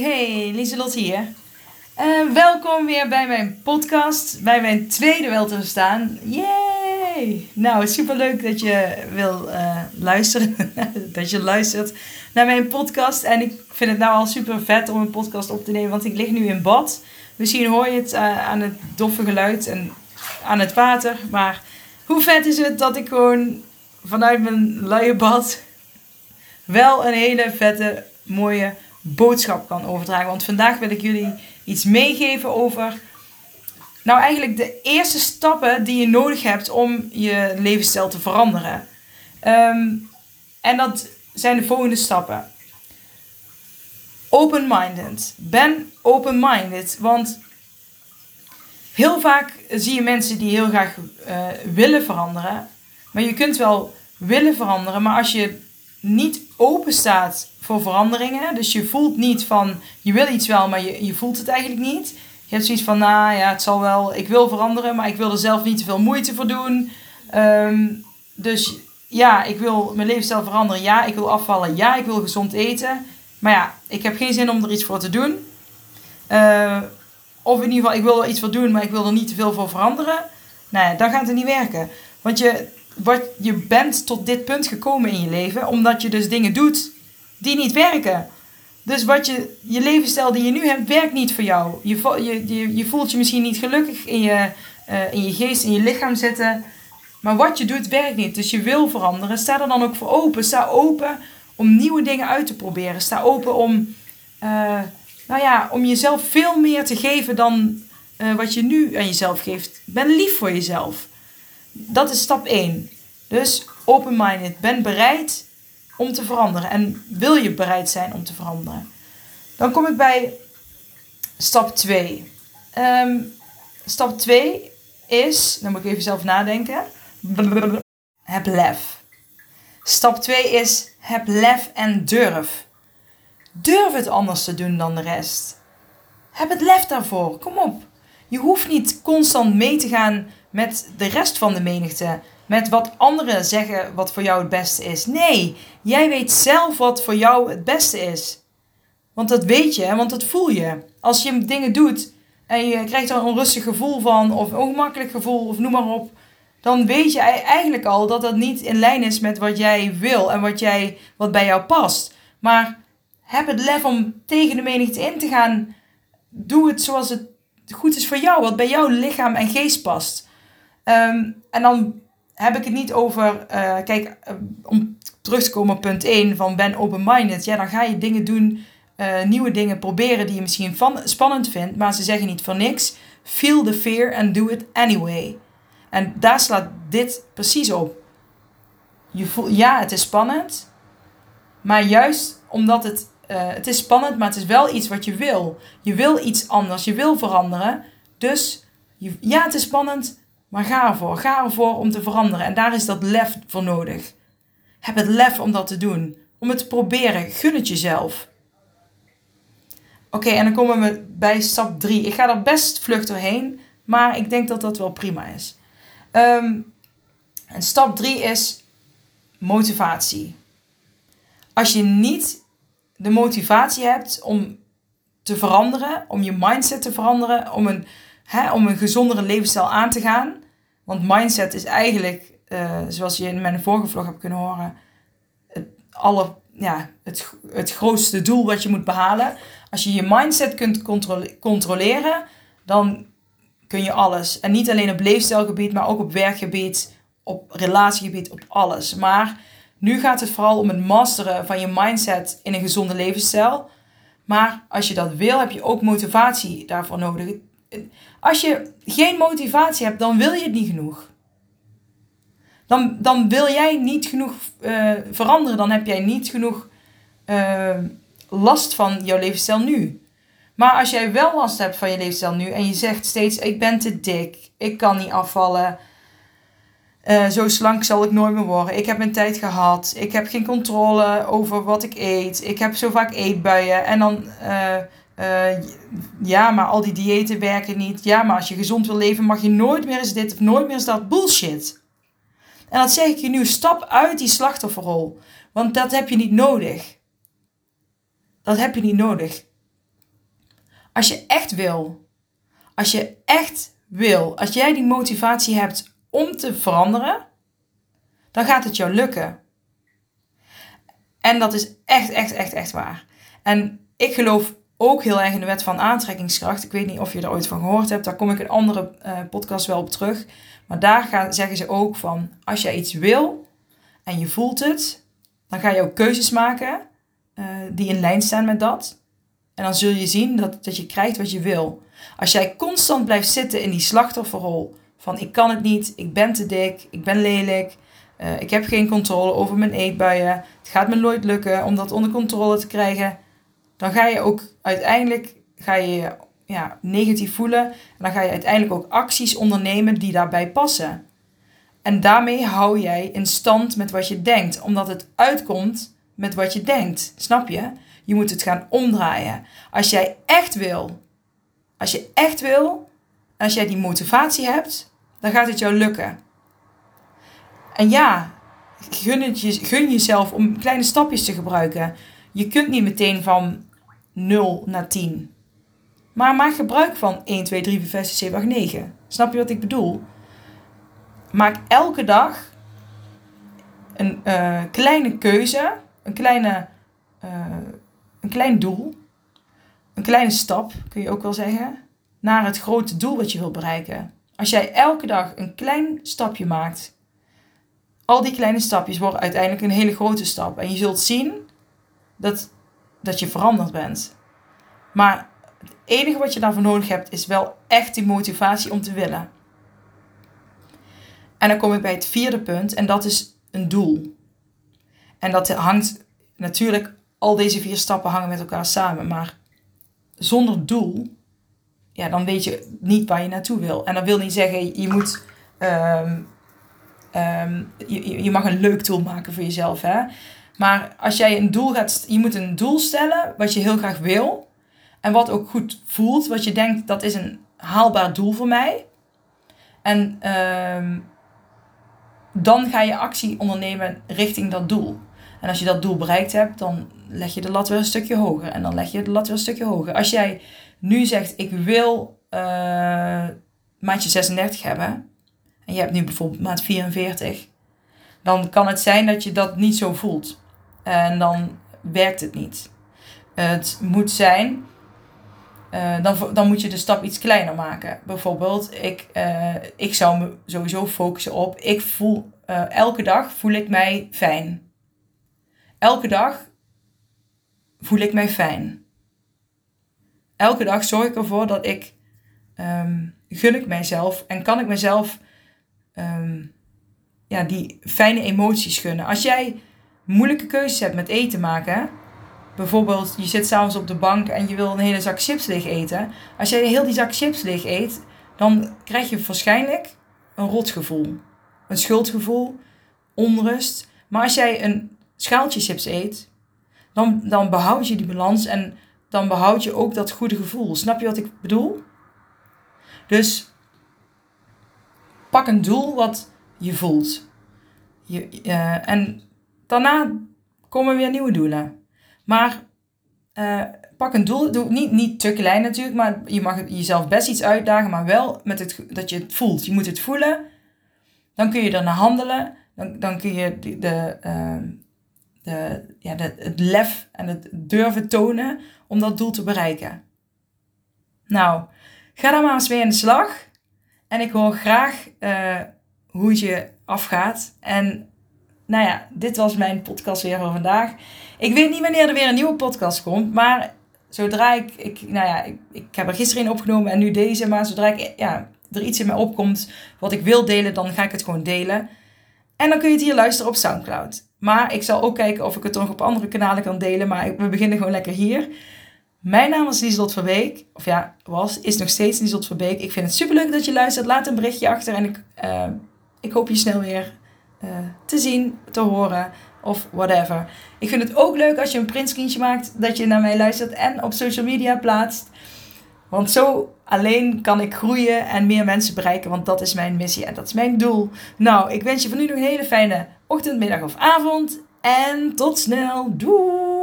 hey, Lieselot hier. Uh, welkom weer bij mijn podcast, bij mijn tweede wel te verstaan. Yay! Nou, superleuk dat je wil uh, luisteren, dat je luistert naar mijn podcast. En ik vind het nou al super vet om een podcast op te nemen, want ik lig nu in bad. Misschien hoor je het uh, aan het doffe geluid en aan het water. Maar hoe vet is het dat ik gewoon vanuit mijn luie bad wel een hele vette, mooie boodschap kan overdragen. Want vandaag wil ik jullie iets meegeven over. Nou, eigenlijk de eerste stappen die je nodig hebt om je levensstijl te veranderen. Ehm, en dat zijn de volgende stappen. Open-minded. Ben open-minded. Want heel vaak zie je mensen die heel graag uh, willen veranderen. Maar je kunt wel willen veranderen, maar als je niet open staat voor veranderingen. Dus je voelt niet van, je wil iets wel, maar je, je voelt het eigenlijk niet. Je hebt zoiets van, nou ja, het zal wel, ik wil veranderen, maar ik wil er zelf niet te veel moeite voor doen. Ehm, dus ja, ik wil mijn levensstijl veranderen. Ja, ik wil afvallen. Ja, ik wil gezond eten. Maar ja, ik heb geen zin om er iets voor te doen. Uh, of in ieder geval, ik wil er iets voor doen, maar ik wil er niet te veel voor veranderen. Nou ja, dan gaat het niet werken. Want je, wat, je bent tot dit punt gekomen in je leven, omdat je dus dingen doet die niet werken. Dus wat je, je levensstijl die je nu hebt, werkt niet voor jou. Je, je, je, voelt je misschien niet gelukkig in je, uh, in je geest, in je lichaam zitten. Maar wat je doet, werkt niet. Dus je wil veranderen. Sta er dan ook voor open. Sta open om nieuwe dingen uit te proberen. Sta open om, uh, nou ja, om jezelf veel meer te geven dan uh, wat je nu aan jezelf geeft. Ben lief voor jezelf. Dat is stap 1. Dus open-minded. Ben bereid om te veranderen. En wil je bereid zijn om te veranderen? Dan kom ik bij stap 2. Um, ehm, stap 2 is, dan moet ik even zelf nadenken. Heb lef. Stap 2 is heb lef en durf. Durf het anders te doen dan de rest. Heb het lef daarvoor. Kom op. Je hoeft niet constant mee te gaan met de rest van de menigte met wat anderen zeggen wat voor jou het beste is. Nee, jij weet zelf wat voor jou het beste is. Want dat weet je, want dat voel je. Als je dingen doet en je krijgt er een onrustig gevoel van, of een ongemakkelijk gevoel, of noem maar op, dan weet je eigenlijk al dat dat niet in lijn is met wat jij wil en wat, jij, wat bij jou past. Maar heb het lef om tegen de menigte in te gaan. Doe het zoals het goed is voor jou, wat bij jouw lichaam en geest past. Ehm, en dan heb ik het niet over, uh, kijk, uh, om terug te komen op punt 1 van ben open-minded. Ja, dan ga je dingen doen, uh, nieuwe dingen proberen die je misschien van, spannend vindt, maar ze zeggen niet voor niks. Feel the fear and do it anyway. En daar slaat dit precies op. Je voelt, ja, het is spannend, maar juist omdat het, het is spannend, maar het is wel iets wat je wil. Je wil iets anders, je wil veranderen. Dus je, ja, het is spannend, maar ga ervoor. Ga ervoor om te veranderen. En daar is dat lef voor nodig. Heb het lef om dat te doen. Om het te proberen. Gun het jezelf. Oké, en dan komen we bij stap 3. Ik ga er best vlug doorheen. Maar ik denk dat dat wel prima is. Um, en stap 3 is motivatie. Als je niet de motivatie hebt om te veranderen, om je mindset te veranderen, om een hè, om een gezondere levensstijl aan te gaan. Want mindset is eigenlijk, uh, zoals je in mijn vorige vlog hebt kunnen horen, het, alle, ja, het, het grootste doel wat je moet behalen. Als je je mindset kunt controle controleren, dan kun je alles. En niet alleen op leefstijlgebied, maar ook op werkgebied, op relatiegebied, op alles. Maar nu gaat het vooral om het masteren van je mindset in een gezonde levensstijl. Maar als je dat wil, heb je ook motivatie daarvoor nodig als je geen motivatie hebt, dan wil je het niet genoeg. Dan, dan wil jij niet genoeg uh, veranderen. Dan heb jij niet genoeg uh, last van jouw levensstijl nu. Maar als jij wel last hebt van je levensstijl nu en je zegt steeds: Ik ben te dik, ik kan niet afvallen. Uh, zo slank zal ik nooit meer worden. Ik heb mijn tijd gehad. Ik heb geen controle over wat ik eet. Ik heb zo vaak eetbuien. En dan uh, ja, maar al die diëten werken niet. Ja, maar als je gezond wil leven, mag je nooit meer eens dit of nooit meer eens dat. Bullshit. En dat zeg ik je nu, stap uit die slachtofferrol. Want dat heb je niet nodig. Dat heb je niet nodig. Als je echt wil, als je echt wil, als jij die motivatie hebt om te veranderen, dan gaat het jou lukken. En dat is echt, echt, echt, echt waar. En ik geloof ook heel erg in de wet van aantrekkingskracht. Ik weet niet of je er ooit van gehoord hebt. Daar kom ik in andere uh, podcasts wel op terug. Maar daar gaan, zeggen ze ook van, als jij iets wil en je voelt het, dan ga je ook keuzes maken uh, die in lijn staan met dat. En dan zul je zien dat, dat je krijgt wat je wil. Als jij constant blijft zitten in die slachtofferrol van ik kan het niet, ik ben te dik, ik ben lelijk, uh, ik heb geen controle over mijn eetbuien, het gaat me nooit lukken om dat onder controle te krijgen, dan ga je ook uiteindelijk ga je ja, negatief voelen en dan ga je uiteindelijk ook acties ondernemen die daarbij passen. En daarmee hou jij in stand met wat je denkt, omdat het uitkomt met wat je denkt. Snap je? Je moet het gaan omdraaien. Als jij echt wil, als je echt wil, als jij die motivatie hebt, dan gaat het jou lukken. En ja, gun, het je, gun jezelf om kleine stapjes te gebruiken. Je kunt niet meteen van 0 naar 10. Maar maak gebruik van 1, 2, 3, 4, 5, 6, 7, 8, 9. Snap je wat ik bedoel? Maak elke dag een uh, kleine keuze, een, kleine, uh, een klein doel, een kleine stap, kun je ook wel zeggen, naar het grote doel wat je wilt bereiken. Als jij elke dag een klein stapje maakt, al die kleine stapjes worden uiteindelijk een hele grote stap. En je zult zien dat, dat je veranderd bent. Maar het enige wat je daarvoor nodig hebt, is wel echt die motivatie om te willen. En dan kom ik bij het vierde punt, en dat is een doel. En dat hangt natuurlijk, al deze vier stappen hangen met elkaar samen, maar zonder doel, ja, dan weet je niet waar je naartoe wil. En dat wil niet zeggen, je moet, um, je, je mag een leuk doel maken voor jezelf, hè. Maar als jij een doel gaat, je moet een doel stellen wat je heel graag wil. En wat ook goed voelt, wat je denkt dat is een haalbaar doel voor mij. En um, dan ga je actie ondernemen richting dat doel. En als je dat doel bereikt hebt, dan leg je de lat weer een stukje hoger. En dan leg je de lat weer een stukje hoger. Als jij nu zegt, ik wil uh, maatje 36 hebben. En je hebt nu bijvoorbeeld maat 44. Dan kan het zijn dat je dat niet zo voelt. En dan werkt het niet. Het moet zijn uh, dan, dan moet je de stap iets kleiner maken. Bijvoorbeeld, ik, uh, ik zou me sowieso focussen op, ik voel, elke dag voel ik mij fijn. Elke dag voel ik mij fijn. Elke dag zorg ik ervoor dat ik, um, gun ik mijzelf en kan ik mezelf um, ja, die fijne emoties gunnen. Als jij moeilijke keuzes hebt met eten maken, bijvoorbeeld, je zit s'avonds op de bank en je wil een hele zak chips leeg eten. Als jij heel die zak chips leeg eet, dan krijg je waarschijnlijk een rotgevoel. Een schuldgevoel, onrust. Maar als jij een schaaltje chips eet, dan, dan behoud je die balans en dan behoud je ook dat goede gevoel. Snap je wat ik bedoel? Dus pak een doel wat je voelt. Je, uh, en daarna komen weer nieuwe doelen. Maar uh, pak een doel. Doe niet, niet te klein natuurlijk, maar je mag jezelf best iets uitdagen, maar wel met het, dat je het voelt. Je moet het voelen. Dan kun je er naar handelen. Dan, dan kun je de, de, de, ja, het lef en het durven tonen om dat doel te bereiken. Nou, ga dan maar eens mee aan de slag. En ik hoor graag uh, hoe het je afgaat. En nou ja, dit was mijn podcast weer voor vandaag. Ik weet niet wanneer er weer een nieuwe podcast komt, maar zodra ik, ik nou ja, ik, ik heb er gisteren een opgenomen en nu deze, maar zodra ik, ja, er iets in mij opkomt wat ik wil delen, dan ga ik het gewoon delen. En dan kun je het hier luisteren op Soundcloud. Maar ik zal ook kijken of ik het nog op andere kanalen kan delen, maar we beginnen gewoon lekker hier. Mijn naam is Lieslot Verbeek. Of ja, was, is nog steeds Lieslot Verbeek. Ik vind het superleuk dat je luistert. Laat een berichtje achter en ik, uh, ik hoop je snel weer uh, te zien, te horen of whatever. Ik vind het ook leuk als je een printscreenje maakt, dat je naar mij luistert en op social media plaatst. Want zo alleen kan ik groeien en meer mensen bereiken, want dat is mijn missie en dat is mijn doel. Nou, ik wens je van nu nog een hele fijne ochtend, middag of avond en tot snel. Doei!